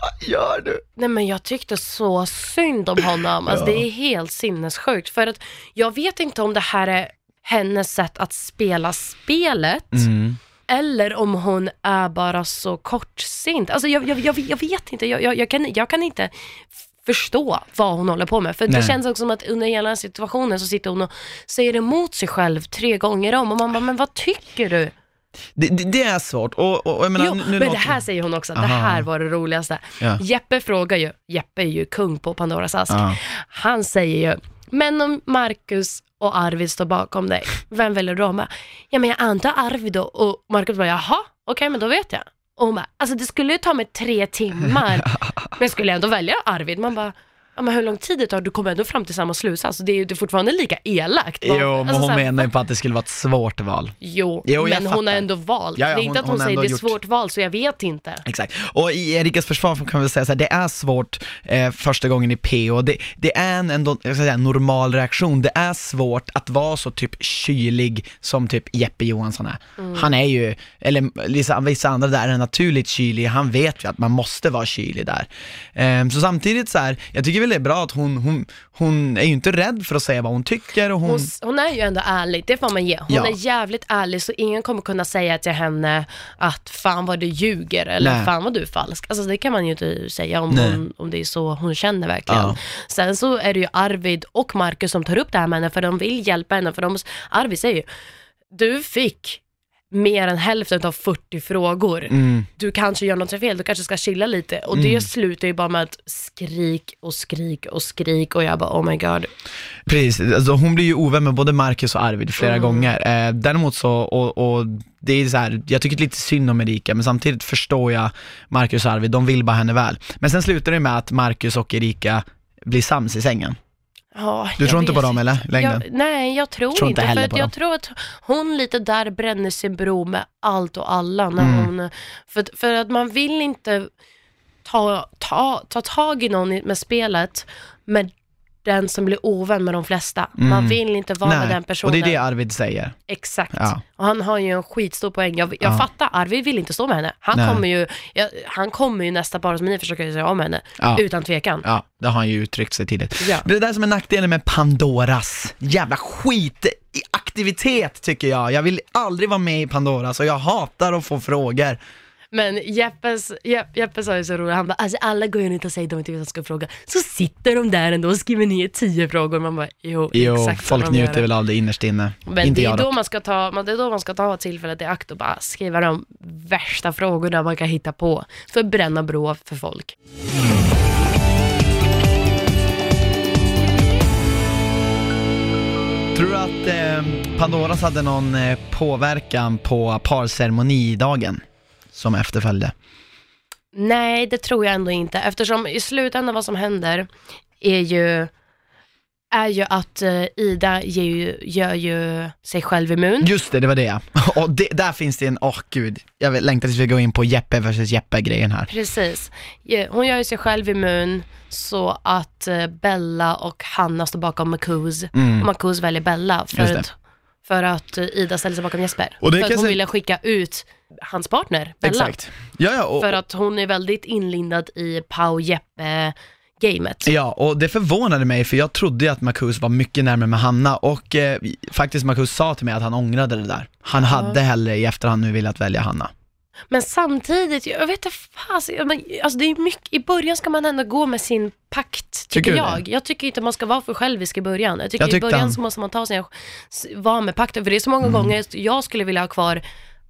Speaker 1: vad gör du?
Speaker 2: Nej men jag tyckte så synd om honom. Alltså,
Speaker 1: Ja.
Speaker 2: Det är helt sinnessjukt. För att jag vet inte om det här är hennes sätt att spela spelet.
Speaker 1: Mm.
Speaker 2: Eller om hon är bara så kortsint. Alltså jag, jag, jag, jag vet inte, jag, jag, kan, jag kan inte förstå vad hon håller på med. För
Speaker 1: Nej.
Speaker 2: det känns också som att under hela situationen så sitter hon och säger emot sig själv tre gånger om. Och man bara, men vad tycker du?
Speaker 1: Det, det, det är svårt och, och jag menar,
Speaker 2: jo,
Speaker 1: nu
Speaker 2: men
Speaker 1: låter-
Speaker 2: det här säger hon också, det
Speaker 1: Aha.
Speaker 2: här var det roligaste.
Speaker 1: Ja.
Speaker 2: Jeppe frågar ju, Jeppe är ju kung på Pandoras ask.
Speaker 1: Ja.
Speaker 2: Han säger ju, men om Marcus och Arvid står bakom dig, vem väljer du då? Hon bara, Ja men jag antar Arvid då. Och Marcus bara, jaha, okej men då vet jag. Och hon bara, alltså det skulle ju ta mig tre timmar, men jag skulle ändå välja Arvid. Man bara, ja men hur lång tid det tar, du kommer ändå fram till samma slutsats. Det är ju fortfarande lika elakt.
Speaker 1: Jo, men
Speaker 2: Alltså,
Speaker 1: hon
Speaker 2: så här,
Speaker 1: menar ju på att det skulle vara ett svårt val.
Speaker 2: Jo,
Speaker 1: Jo,
Speaker 2: men hon har
Speaker 1: fattar.
Speaker 2: ändå valt.
Speaker 1: Ja, ja,
Speaker 2: det är inte
Speaker 1: hon-
Speaker 2: att hon,
Speaker 1: hon
Speaker 2: säger det är
Speaker 1: gjort-
Speaker 2: svårt val, så jag vet inte.
Speaker 1: Exakt. Och i Erikas försvar kan vi säga så här, det är svårt eh, första gången i PO, det, det är en ändå, säga, normal reaktion, det är svårt att vara så typ kylig som typ Jeppe Johansson är. Han är ju, eller vissa, vissa andra där är naturligt kylig, han vet ju att man måste vara kylig där. Eh, så samtidigt så här, jag tycker väl det bra att hon, hon, hon är ju inte rädd för att säga vad hon tycker och hon,
Speaker 2: Hon, hon är ju ändå ärlig, det får man ge. Hon
Speaker 1: Ja.
Speaker 2: är jävligt ärlig så ingen kommer kunna säga till henne att fan vad du ljuger eller
Speaker 1: Nej.
Speaker 2: fan vad du är falsk. Alltså det kan man ju inte säga om,
Speaker 1: Nej.
Speaker 2: hon, om det är så hon känner verkligen.
Speaker 1: Ja.
Speaker 2: Sen så är det ju Arvid och Marcus som tar upp det här med henne för de vill hjälpa henne. För de, Arvid säger ju, du fick mer än hälften av 40 frågor.
Speaker 1: Mm.
Speaker 2: Du kanske gör något fel, du kanske ska chilla lite. Och det slutar ju bara med att skrik och skrik och skrik och jag bara oh my god.
Speaker 1: Precis, alltså hon blir ju ovän med både Marcus och Arvid flera gånger. Eh, däremot så, och, och det är så här, jag tycker lite synd om Erika, men samtidigt förstår jag Marcus och Arvid, de vill bara henne väl. Men sen slutar det med att Marcus och Erika blir sams i sängen.
Speaker 2: Ja,
Speaker 1: Du tror inte på dem eller? Längden?
Speaker 2: Jag, nej, jag tror,
Speaker 1: Tror inte
Speaker 2: inte.
Speaker 1: heller
Speaker 2: för jag
Speaker 1: dem.
Speaker 2: tror att hon lite där bränner sin bro med allt och alla. När
Speaker 1: Mm.
Speaker 2: hon, för, för att man vill inte ta, ta, ta tag i någon med spelet med den som blir ovän med de flesta. Man vill inte vara med den personen.
Speaker 1: Mm. och det är det Arvid säger.
Speaker 2: Exakt.
Speaker 1: Ja.
Speaker 2: Och han har ju en skitstor poäng. Jag, jag
Speaker 1: Ja.
Speaker 2: fattar, Arvid vill inte stå med henne. Han
Speaker 1: Nej.
Speaker 2: kommer ju, jag, han kommer ju nästa par som ni försöker säga om henne.
Speaker 1: Ja.
Speaker 2: Utan tvekan.
Speaker 1: Ja, det har han ju uttryckt sig tidigt.
Speaker 2: Ja.
Speaker 1: Det är det där som är nackdelen med Pandoras jävla skit i aktivitet tycker jag. Jag vill aldrig vara med i Pandoras och jag hatar att få frågor.
Speaker 2: Men Jeppes, Jepp, Jeppe sa ju så roligt, han bara alltså alla går ju runt och säger att de inte vet vad de ska fråga. Så sitter de där ändå och skriver ner tio frågor. Man bara jo,
Speaker 1: Jo,
Speaker 2: exakt
Speaker 1: folk njuter väl av det innerst inne.
Speaker 2: Men
Speaker 1: inte
Speaker 2: det är, då man ska ta, det är då man ska ta tillfället i akt och bara skriva de värsta frågorna man kan hitta på. För att bränna bro för folk.
Speaker 1: Tror du att eh, Pandoras hade någon eh, påverkan på parceremonidagen som efterföljde?
Speaker 2: Nej, det tror jag ändå inte. Eftersom i slutändan vad som händer är ju, är ju att eh, Ida ju, gör ju sig själv immun.
Speaker 1: Just det, det var det Och det, där finns det en, åh gud, jag längtar tills vi går in på Jeppe versus Jeppe-grejen här.
Speaker 2: Precis. Hon gör ju sig själv immun så att eh, Bella och Hanna står bakom Marcus.
Speaker 1: Mm.
Speaker 2: Och Marcus väljer Bella för att, för att Ida ställer sig bakom Jesper.
Speaker 1: Och det
Speaker 2: för
Speaker 1: kan
Speaker 2: att hon
Speaker 1: säga-
Speaker 2: ville skicka ut hans partner, Bella.
Speaker 1: Exakt. Ja, ja, och,
Speaker 2: För att hon är väldigt inlindad i Pau Jeppe-gamet.
Speaker 1: Ja, och det förvånade mig för jag trodde ju att Marcus var mycket närmare med Hanna och eh, faktiskt Marcus sa till mig att han ångrade det där. Han hade hellre i efterhand nu velat välja Hanna.
Speaker 2: Men samtidigt, jag vet inte fas, men, alltså det är mycket, i början ska man ändå gå med sin pakt,
Speaker 1: Tycker
Speaker 2: tycker jag. Jag tycker inte man ska vara för självisk i början. Jag tycker
Speaker 1: Jag
Speaker 2: i början
Speaker 1: han-
Speaker 2: så måste man ta sin, vara med pakten, för det är så
Speaker 1: Mm.
Speaker 2: många gånger jag skulle vilja ha kvar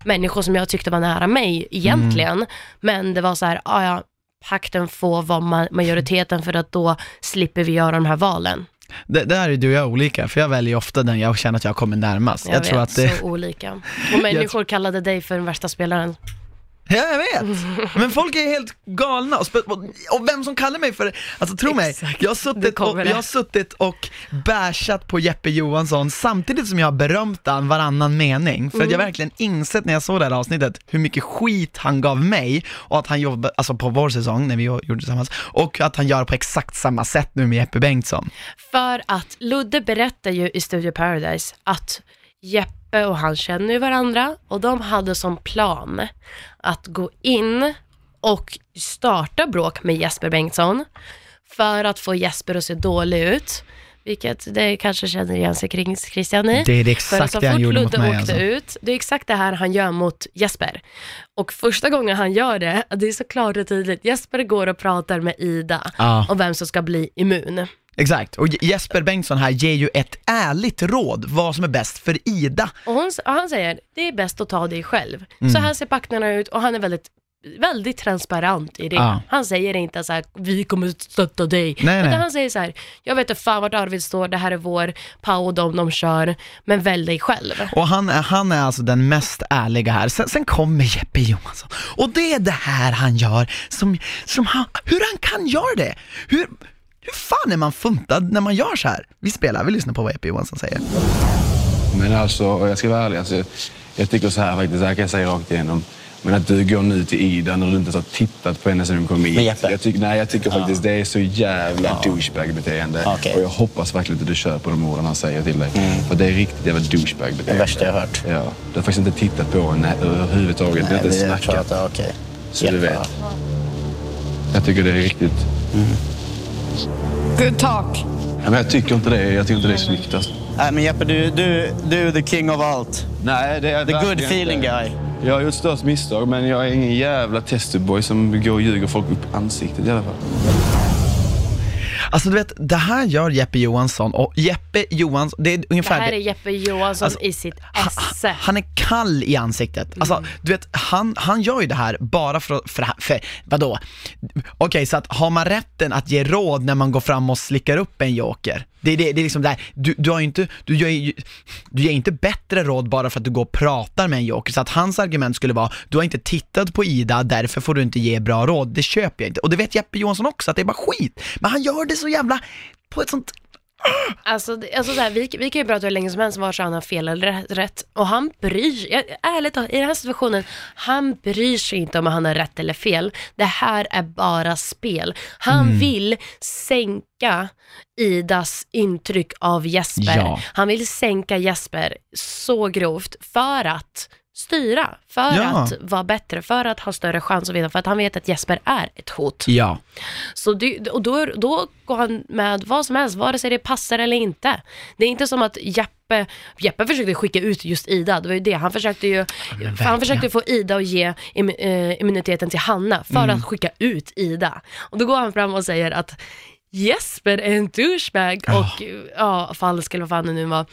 Speaker 2: människor som jag tyckte var nära mig egentligen,
Speaker 1: Mm.
Speaker 2: men det var så här, ah, ja, pakten får vara ma- majoriteten för att då slipper vi göra de här valen.
Speaker 1: Det, där är du och jag olika, för jag väljer ofta den jag känner att jag kommer närmast. Jag,
Speaker 2: Jag,
Speaker 1: tror
Speaker 2: vet,
Speaker 1: att det...
Speaker 2: så olika. Och människor kallade dig för den värsta spelaren.
Speaker 1: Ja, jag vet! Men folk är helt galna och, och, vem som kallar mig för Alltså tro mig,
Speaker 2: Exakt.
Speaker 1: jag har suttit och,
Speaker 2: det.
Speaker 1: jag har suttit och bashat på Jeppe Johansson samtidigt som jag har berömt han varannan mening. För att
Speaker 2: Mm.
Speaker 1: jag verkligen insett när jag såg det här avsnittet hur mycket skit han gav mig och att han jobbar, alltså på vår säsong när vi gjorde det tillsammans, och att han gör på exakt samma sätt nu med Jeppe Bengtsson.
Speaker 2: För att Ludde berättar ju i Studio Paradise att Jeppe och han känner ju varandra och de hade som plan att gå in och starta bråk med Jesper Bengtsson för att få Jesper att se dålig ut. Vilket det kanske känner igen sig kring Christian i.
Speaker 1: Det är det exakt det han gjorde mot
Speaker 2: Ludde
Speaker 1: mig
Speaker 2: åkte
Speaker 1: alltså.
Speaker 2: ut, det är exakt det här han gör mot Jesper. Och första gången han gör det, det är så klart och tydligt, Jesper går och pratar med Ida
Speaker 1: Ja.
Speaker 2: om vem som ska bli immun.
Speaker 1: Exakt, och Jesper Bengtsson här ger ju ett ärligt råd vad som är bäst för Ida.
Speaker 2: Och, hon, och han säger, det är bäst att ta dig själv.
Speaker 1: Mm.
Speaker 2: Så här ser pakterna ut och han är väldigt, väldigt transparent i det.
Speaker 1: Ja.
Speaker 2: Han säger inte så här, vi kommer stötta dig.
Speaker 1: Nej,
Speaker 2: Utan
Speaker 1: nej.
Speaker 2: han säger så här, jag vet inte fan vart Arvid står, det här är vår, Pau och de, de kör, men välj dig själv.
Speaker 1: Och han är, han är alltså den mest ärliga här. Sen, sen kommer Jeppe Johansson. Och det är det här han gör, som, som han, hur han kan göra det. Hur, hur fan är man funtad när man gör så här? Vi spelar, vi lyssnar på vad Jeppe Johansson säger.
Speaker 9: Men alltså, jag ska vara ärlig, alltså, jag tycker så här faktiskt, det här kan jag säga rakt igenom. Men att du går nu till Ida när du inte ens har tittat på henne sen du kom hit. Jag tycker, nej, jag tycker faktiskt det är så jävla douchebag-beteende.
Speaker 7: Okej.
Speaker 9: Och jag hoppas verkligen att du kör på de orden han säger till dig. För det är riktigt jävla douchebag-beteende.
Speaker 7: Det värsta jag har hört.
Speaker 9: Ja. Du har faktiskt inte tittat på henne överhuvudtaget. Du har inte snackat.
Speaker 7: pratar, okej.
Speaker 9: Så du vet. Jag tycker det är riktigt...
Speaker 3: Good talk.
Speaker 9: Ja, men jag tycker inte det. Jag tycker inte det är snyggt alltså.
Speaker 7: Nej men Jeppe, du, du, du är the king of allt.
Speaker 9: Nej, det är
Speaker 7: The good feeling
Speaker 9: inte.
Speaker 7: guy.
Speaker 9: Jag har gjort störst misstag, men jag är ingen jävla testboy som går och ljuger folk upp ansiktet i alla fall.
Speaker 1: Alltså du vet, det här gör Jeppe Johansson och Jeppe Johansson, det är
Speaker 2: Det
Speaker 1: ungefär
Speaker 2: här är Jeppe Johansson
Speaker 1: Alltså,
Speaker 2: i sitt esse.
Speaker 1: han är kall i ansiktet. Alltså,
Speaker 2: Mm.
Speaker 1: du vet, han, han gör ju det här bara för för, för vadå? Okej, så att har man rätten att ge råd när man går fram och slickar upp en joker? Det, är det, det är liksom där, du, du har ju inte, du gör ju, du ger inte bättre råd bara för att du går och pratar med en joker. Så att hans argument skulle vara, du har inte tittat på Ida, därför får du inte ge bra råd. Det köper jag inte. Och det vet Jeppe Johansson också, att det är bara skit. Men han gör det så jävla, på ett sånt
Speaker 2: Alltså, alltså så här, vi, vi kan ju prata hur länge som helst om var han har fel eller rätt-. Och han bryr sig, ärligt talat, i den här situationen, han bryr sig inte om han har rätt eller fel. Det här är bara spel. Han
Speaker 1: Mm.
Speaker 2: vill sänka Idas intryck av Jesper.
Speaker 1: Ja.
Speaker 2: Han vill sänka Jesper så grovt för att styra, för
Speaker 1: Ja.
Speaker 2: att vara bättre, för att ha större chans att vinna, för att han vet att Jesper är ett hot.
Speaker 1: Ja.
Speaker 2: Så det, och då, då går han med vad som helst, vare sig det passar eller inte. Det är inte som att Jeppe, Jeppe försökte skicka ut just Ida, det var ju det. Han försökte ju, för han försökte få Ida att ge im, eh, immuniteten till Hanna för
Speaker 1: Mm.
Speaker 2: att skicka ut Ida. Och då går han fram och säger att Jesper är en douchebag och ja, falsk eller vad fan det nu var,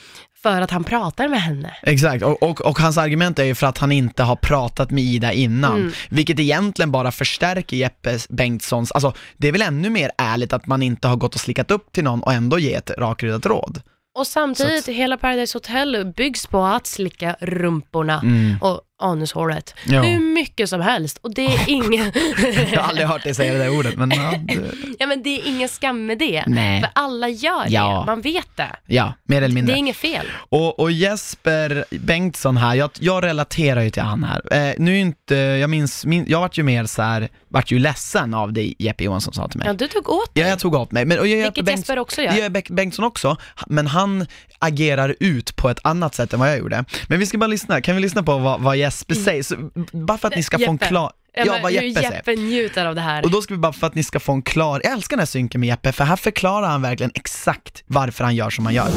Speaker 2: för att han pratar med henne.
Speaker 1: Exakt, och, och, och hans argument är ju för att han inte har pratat med Ida innan,
Speaker 2: Mm.
Speaker 1: vilket egentligen bara förstärker Jeppe Bengtssons, alltså det är väl ännu mer ärligt att man inte har gått och slickat upp till någon och ändå ge ett rakryggat råd.
Speaker 2: Och samtidigt, hela Paradise Hotel byggs på att slicka rumporna
Speaker 1: Mm.
Speaker 2: och anushålet.
Speaker 1: Ja.
Speaker 2: Hur mycket som helst. Och det är ingen...
Speaker 1: Jag har aldrig hört dig säga det där ordet, men ja, det,
Speaker 2: ja men det är ingen skam med det.
Speaker 1: Nej.
Speaker 2: För alla gör
Speaker 1: Ja.
Speaker 2: det, man vet det.
Speaker 1: ja mer eller
Speaker 2: Det
Speaker 1: mindre.
Speaker 2: är inget fel.
Speaker 1: Och, och Jesper Bengtsson här, jag, jag relaterar ju till han här. Eh, nu inte, jag minns, min, jag vart ju mer så här, vart ju ledsen av det Jeppe Johansson sa till mig.
Speaker 2: Ja, du tog åt
Speaker 1: Ja, jag tog åt mig. Men, och jag,
Speaker 2: Vilket Jesper också gör.
Speaker 1: Det gör Be- Bengtsson också, men han agerar ut på ett annat sätt än vad jag gjorde. Men vi ska bara lyssna, kan vi lyssna på vad, vad Jesper säger? Så, bara för att ni ska få en.
Speaker 2: Jeppe.
Speaker 1: klar...
Speaker 2: Ja,
Speaker 1: vad Jeppe.
Speaker 2: Jeppe njuter av det här.
Speaker 1: Och då ska vi bara för att ni ska få en klar, jag älskar den här synken med Jeppe, för här förklarar han verkligen exakt varför han gör som han gör.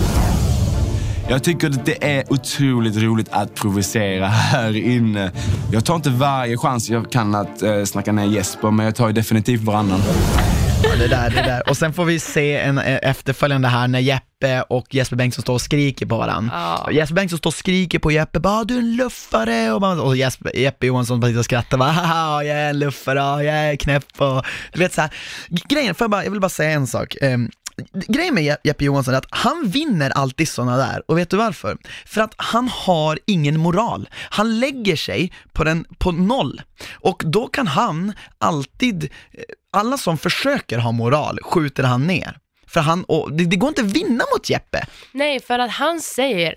Speaker 10: Jag tycker att det är otroligt roligt att provocera här inne. Jag tar inte varje chans jag kan att eh, snacka ner Jesper, men jag tar ju definitivt varannan.
Speaker 1: Ja, det där, det där. Och sen får vi se en eh, efterföljande här när Jeppe och Jesper Bengtsson står och skriker på varandra.
Speaker 2: Ja.
Speaker 1: Jesper Bengtsson står och skriker på Jeppe, bara du är en luffare och, bara, och Jesper, Jeppe Johansson bara sitter och skrattar, bara haha jag är en luffare, jag är knäpp och du vet så här. Grejen, för jag, bara, jag vill bara säga en sak. Ehm, Grejen med Je- Jeppe Johansson är att han vinner alltid sådana där, och vet du varför? För att han har ingen moral. Han lägger sig på, den, på noll, och då kan han alltid, eh, alla som försöker ha moral skjuter han ner. För han, och det, det går inte att vinna mot Jeppe.
Speaker 2: Nej, för att han säger,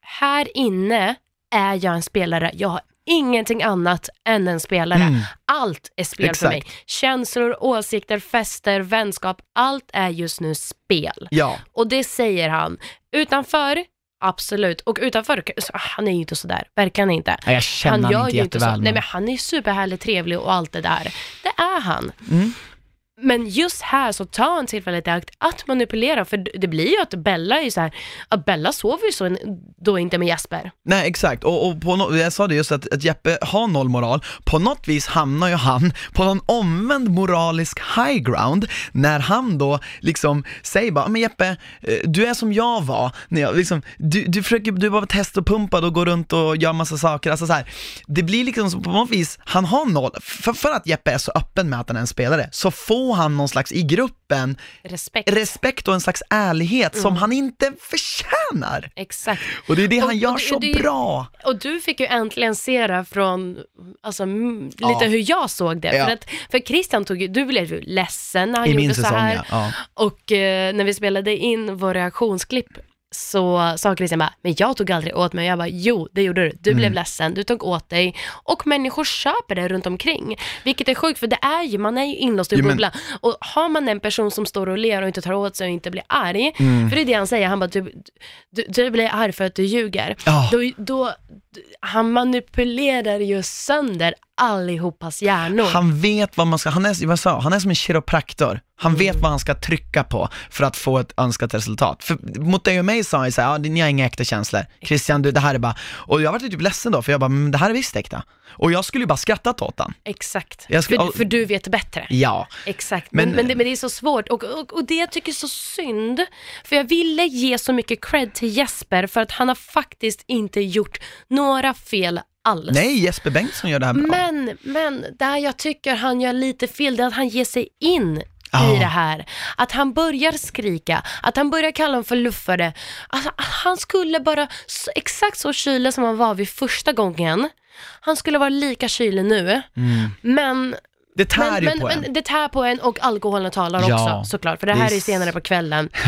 Speaker 2: här inne är jag en spelare, jag har ingenting annat än en spelare.
Speaker 1: Mm.
Speaker 2: Allt är spel för mig.
Speaker 1: Exakt.
Speaker 2: Känslor, åsikter, fester, vänskap, allt är just nu spel.
Speaker 1: Ja.
Speaker 2: Och det säger han. Utanför, absolut. Och utanför, han är ju inte sådär, verkar han inte.
Speaker 1: Nej, jag känner han
Speaker 2: gör
Speaker 1: inte
Speaker 2: ju inte så. Nej
Speaker 1: men-
Speaker 2: men han är superhärlig, trevlig och allt det där. Det är han.
Speaker 1: Mm.
Speaker 2: Men just här så tar han tillfället i akt att manipulera, för det blir ju att Bella är ju så här, att Bella sover ju så då inte med Jesper.
Speaker 1: Nej exakt, och, och på no- jag sa det just att, att Jeppe har noll moral, på något vis hamnar ju han på någon omvänd moralisk high ground när han då liksom säger bara, ah, men Jeppe, eh, du är som jag var, när jag, liksom, du, du försöker, du är bara testopumpad och går runt och gör massa saker, alltså så här, det blir liksom på något vis, han har noll, för, för att Jeppe är så öppen med att han är en spelare, så får han någon slags i gruppen
Speaker 2: Respekt.
Speaker 1: respekt och en slags ärlighet som
Speaker 2: Mm.
Speaker 1: han inte förtjänar.
Speaker 2: Exakt.
Speaker 1: Och det är det
Speaker 2: Och-
Speaker 1: han gör
Speaker 2: och det-
Speaker 1: så
Speaker 2: det
Speaker 1: bra.
Speaker 2: Och du fick ju äntligen se det från, alltså lite
Speaker 1: Ja.
Speaker 2: hur jag såg det.
Speaker 1: Ja.
Speaker 2: För, att, för Christian tog ju, du blev ju ledsen när han
Speaker 1: I
Speaker 2: gjorde
Speaker 1: min
Speaker 2: så
Speaker 1: säsong
Speaker 2: här.
Speaker 1: ja. ja.
Speaker 2: Och eh, när vi spelade in vår reaktionsklipp så sa Christian bara, men jag tog aldrig åt mig. Jag bara, jo det gjorde du. Du blev ledsen, du tog åt dig. Och människor köper det runt omkring. Vilket är sjukt, för det är ju, man är ju inlåst i en bubbla. Och har man en person som står och ler och inte tar åt sig och inte blir arg,
Speaker 1: Mm.
Speaker 2: för det är det han säger, han bara, du, du, du blir arg för att du ljuger.
Speaker 1: Ja.
Speaker 2: Då, då, han manipulerar ju sönder allihopas hjärnor.
Speaker 1: Han vet vad man ska, han är, vad sa, han är som en kiropraktor. Han vet vad han ska trycka på för att få ett önskat resultat. För mot dig och mig sa han ju såhär, ja ni har inga äkta känslor. Christian, du, det här är bara, och jag var typ ledsen då, för jag bara, men det här är visst äkta. Och jag skulle ju bara skrattat åt han.
Speaker 2: Exakt.
Speaker 1: Ska-
Speaker 2: för, för du vet bättre.
Speaker 1: Ja.
Speaker 2: Exakt, men,
Speaker 1: Men-
Speaker 2: men, det, men det är så svårt och, och, och det jag tycker är så synd, för jag ville ge så mycket cred till Jesper för att han har faktiskt inte gjort några fel alls.
Speaker 1: Nej, Jesper Bengtsson gör det här bra.
Speaker 2: Men, men där jag tycker han gör lite fel, det är att han ger sig in
Speaker 1: Ja.
Speaker 2: i det här. Att han börjar skrika, att han börjar kalla dem för luffare. Alltså, han skulle bara, exakt så kylig som han var vid första gången, han skulle vara lika kylig nu. Men
Speaker 1: Det tär
Speaker 2: men,
Speaker 1: ju
Speaker 2: men,
Speaker 1: på en.
Speaker 2: men det tär på en och alkoholen talar
Speaker 1: Ja,
Speaker 2: också såklart, för det
Speaker 1: det
Speaker 2: här
Speaker 1: är
Speaker 2: är senare på kvällen.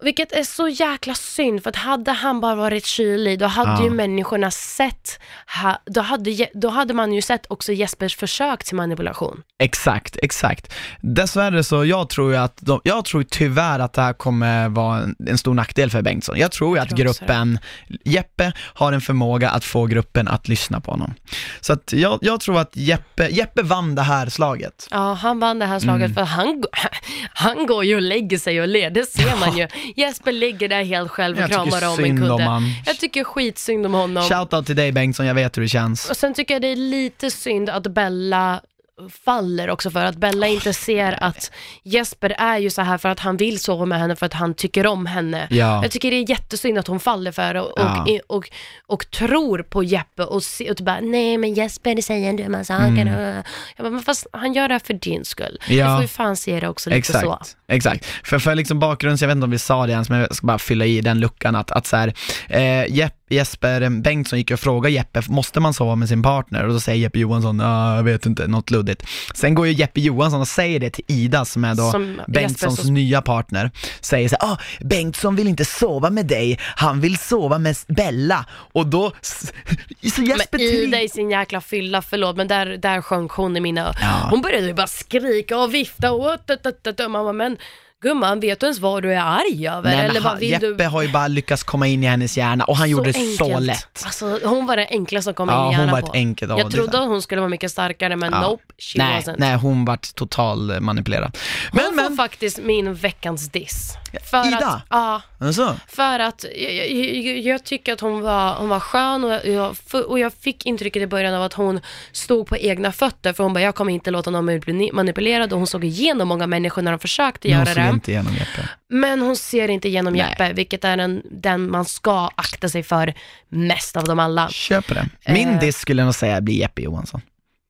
Speaker 2: Vilket är så jäkla synd, för att hade han bara varit kylig, då hade
Speaker 1: Ja.
Speaker 2: ju människorna sett, ha, då, hade, då hade man ju sett också Jespers försök till manipulation.
Speaker 1: Exakt, exakt. Dessvärre så, jag tror ju att, de, jag tror tyvärr att det här kommer vara en, en stor nackdel för Bengtsson. Jag tror ju att gruppen, Jeppe har en förmåga att få gruppen att lyssna på honom. Så att jag, jag tror att Jeppe, Jeppe vann det här slaget.
Speaker 2: Ja, han vann det här slaget
Speaker 1: Mm.
Speaker 2: för han, han går ju och lägger sig och ler, det ser man ju. Jesper ligger där helt själv och
Speaker 1: Jag
Speaker 2: kramar om en
Speaker 1: om
Speaker 2: kudde.
Speaker 1: han.
Speaker 2: Jag tycker skitsynd om honom.
Speaker 1: Shoutout till dig Bengtsson, jag vet hur det känns.
Speaker 2: Och sen tycker jag det är lite synd att Bella faller också för att Bella inte ser att Jesper är ju så här för att han vill sova med henne för att han tycker om henne.
Speaker 1: Ja.
Speaker 2: Jag tycker det är jättesynd att hon faller för det och, och,
Speaker 1: Ja.
Speaker 2: och, och, tror på Jeppe och, se, och typ bara nej men Jesper säger en dumma saker.
Speaker 1: Mm.
Speaker 2: Jag bara, men fast han gör det här för din skull.
Speaker 1: Ja.
Speaker 2: Jag får ju fan se det också lite
Speaker 1: Exakt,
Speaker 2: så.
Speaker 1: exakt. För, för liksom bakgrunds, jag vet inte om vi sa det ens, men jag ska bara fylla i den luckan att, att så här, eh, Jepp, Jesper Bengtsson gick och frågade Jeppe, måste man sova med sin partner? Och då säger Jeppe Johansson, ah, jag vet inte, något luddigt. Sen går ju Jeppe Johansson och säger det till Ida som är då
Speaker 2: Som
Speaker 1: Bengtssons
Speaker 2: Jespers-
Speaker 1: nya partner. Säger så här, ah, Bengtsson vill inte sova med dig, han vill sova med Bella. Och då, så Jesper
Speaker 2: Men Ida i sin jäkla fylla, förlåt, men där, där sjönk hon i mina
Speaker 1: Ja.
Speaker 2: Hon började ju bara skrika och vifta och tut, tut, tut, och man bara, men gumman, vet du ens vad du är arg över?
Speaker 1: Nej, men
Speaker 2: Eller vad vill
Speaker 1: Jeppe
Speaker 2: du?
Speaker 1: har ju bara lyckats komma in i hennes hjärna och han gjorde det så
Speaker 2: enkelt.
Speaker 1: lätt.
Speaker 2: Alltså, hon var den enkla som kom
Speaker 1: Ja,
Speaker 2: in i
Speaker 1: hon
Speaker 2: hjärnan
Speaker 1: var
Speaker 2: på.
Speaker 1: enkelt- ja,
Speaker 2: Jag
Speaker 1: det
Speaker 2: trodde att hon skulle vara mycket starkare, men
Speaker 1: Ja.
Speaker 2: nope, she
Speaker 1: nej,
Speaker 2: wasn't.
Speaker 1: nej, hon vart total eh, manipulerad.
Speaker 2: Hon
Speaker 1: Men,
Speaker 2: får
Speaker 1: men,
Speaker 2: faktiskt min veckans diss. För
Speaker 1: Ida?
Speaker 2: Att, ja,
Speaker 1: alltså,
Speaker 2: För att jag, jag, jag, tycker att hon var, hon var skön och jag, och jag fick intrycket i början av att hon stod på egna fötter för hon bara, jag kommer inte låta någon bli manipulerad och hon såg igenom många människor när de försökte
Speaker 1: hon
Speaker 2: göra
Speaker 1: såg inte igenom Jeppe.
Speaker 2: Men hon ser inte igenom
Speaker 1: Nej.
Speaker 2: Jeppe, vilket är den, den man ska akta sig för mest av dem alla.
Speaker 1: Köper det. Min
Speaker 2: Eh.
Speaker 1: diss skulle jag nog säga blir Jeppe Johansson.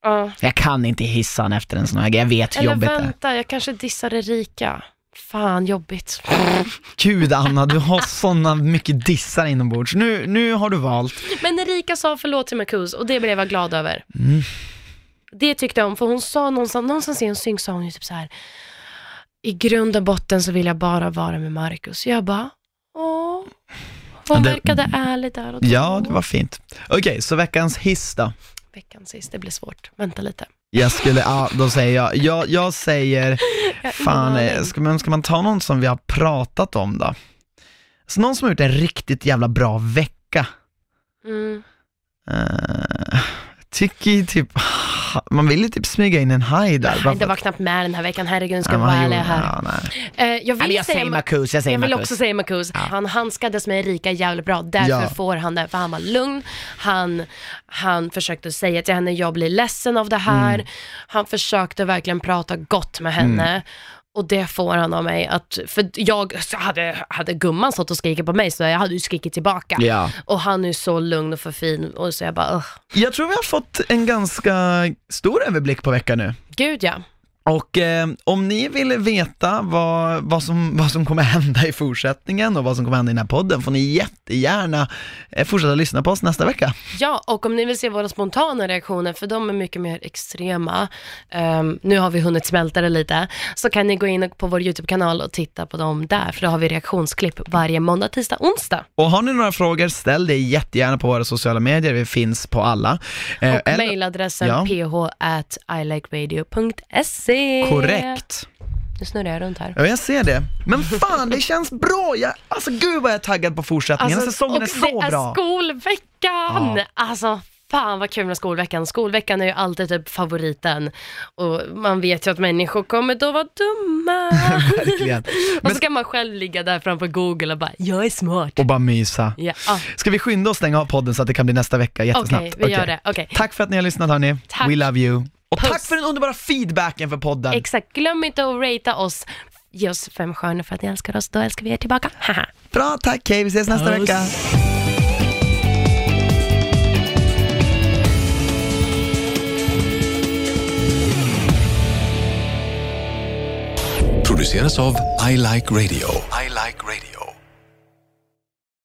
Speaker 2: Ja.
Speaker 1: Jag kan inte hissa han efter en sån här grej, jag vet hur
Speaker 2: Eller
Speaker 1: jobbigt det är.
Speaker 2: vänta, jag kanske dissar Erika. Fan jobbigt.
Speaker 1: Gud Anna, du har såna mycket dissar inombords. Nu, nu har du valt.
Speaker 2: Men Erika sa förlåt till Marcus och det blev jag glad över.
Speaker 1: Mm.
Speaker 2: Det tyckte jag om, för hon sa någonstans, någonstans i en synk sa hon ju typ så här. I grund och botten så vill jag bara vara med Marcus. Jag bara, åh. Hon
Speaker 1: Det-
Speaker 2: verkade ärlig där och då.
Speaker 1: Ja, det var fint. Okej, så veckans hiss då?
Speaker 2: Veckan sist, det blir svårt. Vänta lite.
Speaker 1: Jag skulle, ja, då säger jag, jag, jag säger,
Speaker 2: Jag
Speaker 1: fan, eh, ska man, ska man ta någon som vi har pratat om då? Så någon som har gjort en riktigt jävla bra vecka.
Speaker 2: Mm.
Speaker 1: Uh, tycker typ, man vill ju typ smyga in en haj där.
Speaker 2: Nej, det var knappt med den här veckan, herregud, ska
Speaker 1: Ja,
Speaker 2: vara ärlig här.
Speaker 1: ja.
Speaker 2: Eh, jag vill
Speaker 1: jag
Speaker 2: säga
Speaker 1: Marcus, jag
Speaker 2: Jag vill också säga Marcus. Han handskades med Erika jävligt bra, därför
Speaker 1: Ja.
Speaker 2: får han det. För han var lugn, han, han försökte säga till henne, jag blir ledsen av det här.
Speaker 1: Mm.
Speaker 2: Han försökte verkligen prata gott med henne. Och det får han av mig att, för jag, hade, hade gumman stått och skrikit på mig så jag hade ju skrikit tillbaka.
Speaker 1: Ja.
Speaker 2: Och han är så lugn och för fin och så jag bara, "Ugh."
Speaker 1: Jag tror vi har fått en ganska stor överblick på veckan nu.
Speaker 2: gud ja.
Speaker 1: Och eh, om ni vill veta vad, vad, som, vad som kommer hända i fortsättningen och vad som kommer hända i den här podden får ni jättegärna eh, fortsätta lyssna på oss nästa vecka.
Speaker 2: Ja, och om ni vill se våra spontana reaktioner, för de är mycket mer extrema, ehm, nu har vi hunnit smälta det lite, så kan ni gå in på vår YouTube-kanal och titta på dem där, för då har vi reaktionsklipp varje måndag, tisdag, onsdag.
Speaker 1: Och har ni några frågor, ställ det jättegärna på våra sociala medier, vi finns på alla. Eh,
Speaker 2: Och mejladressen
Speaker 1: Ja.
Speaker 2: ph at ilikeradio.se.
Speaker 1: Korrekt.
Speaker 2: Nu snurrar jag runt här.
Speaker 1: Ja, jag ser det. Men fan, det känns bra! Jag, alltså gud vad jag är taggad på fortsättningen, säsongen är
Speaker 2: och
Speaker 1: så
Speaker 2: det
Speaker 1: bra.
Speaker 2: är skolveckan!
Speaker 1: Ja.
Speaker 2: Alltså fan vad kul med skolveckan. Skolveckan är ju alltid typ favoriten. Och man vet ju att människor kommer då vara dumma.
Speaker 1: Verkligen.
Speaker 2: och så kan man själv ligga där framför Google och bara, jag är smart.
Speaker 1: Och bara mysa.
Speaker 2: Ja, ah,
Speaker 1: Ska vi skynda oss stänga av podden så att det kan bli nästa vecka jättesnabbt?
Speaker 2: Okej, vi gör det. Okej.
Speaker 1: Tack för att ni har lyssnat hörni.
Speaker 2: Tack.
Speaker 1: We love you. Och
Speaker 2: Puss.
Speaker 1: tack för den underbara feedbacken för podden.
Speaker 2: Exakt, glöm inte att ratea oss. Ge oss fem stjärnor för att ni älskar oss, då älskar vi er tillbaka. Haha.
Speaker 1: Bra, tack. Hej, vi ses nästa
Speaker 2: Puss.
Speaker 1: vecka.
Speaker 11: produceras av I Like Radio. I like radio.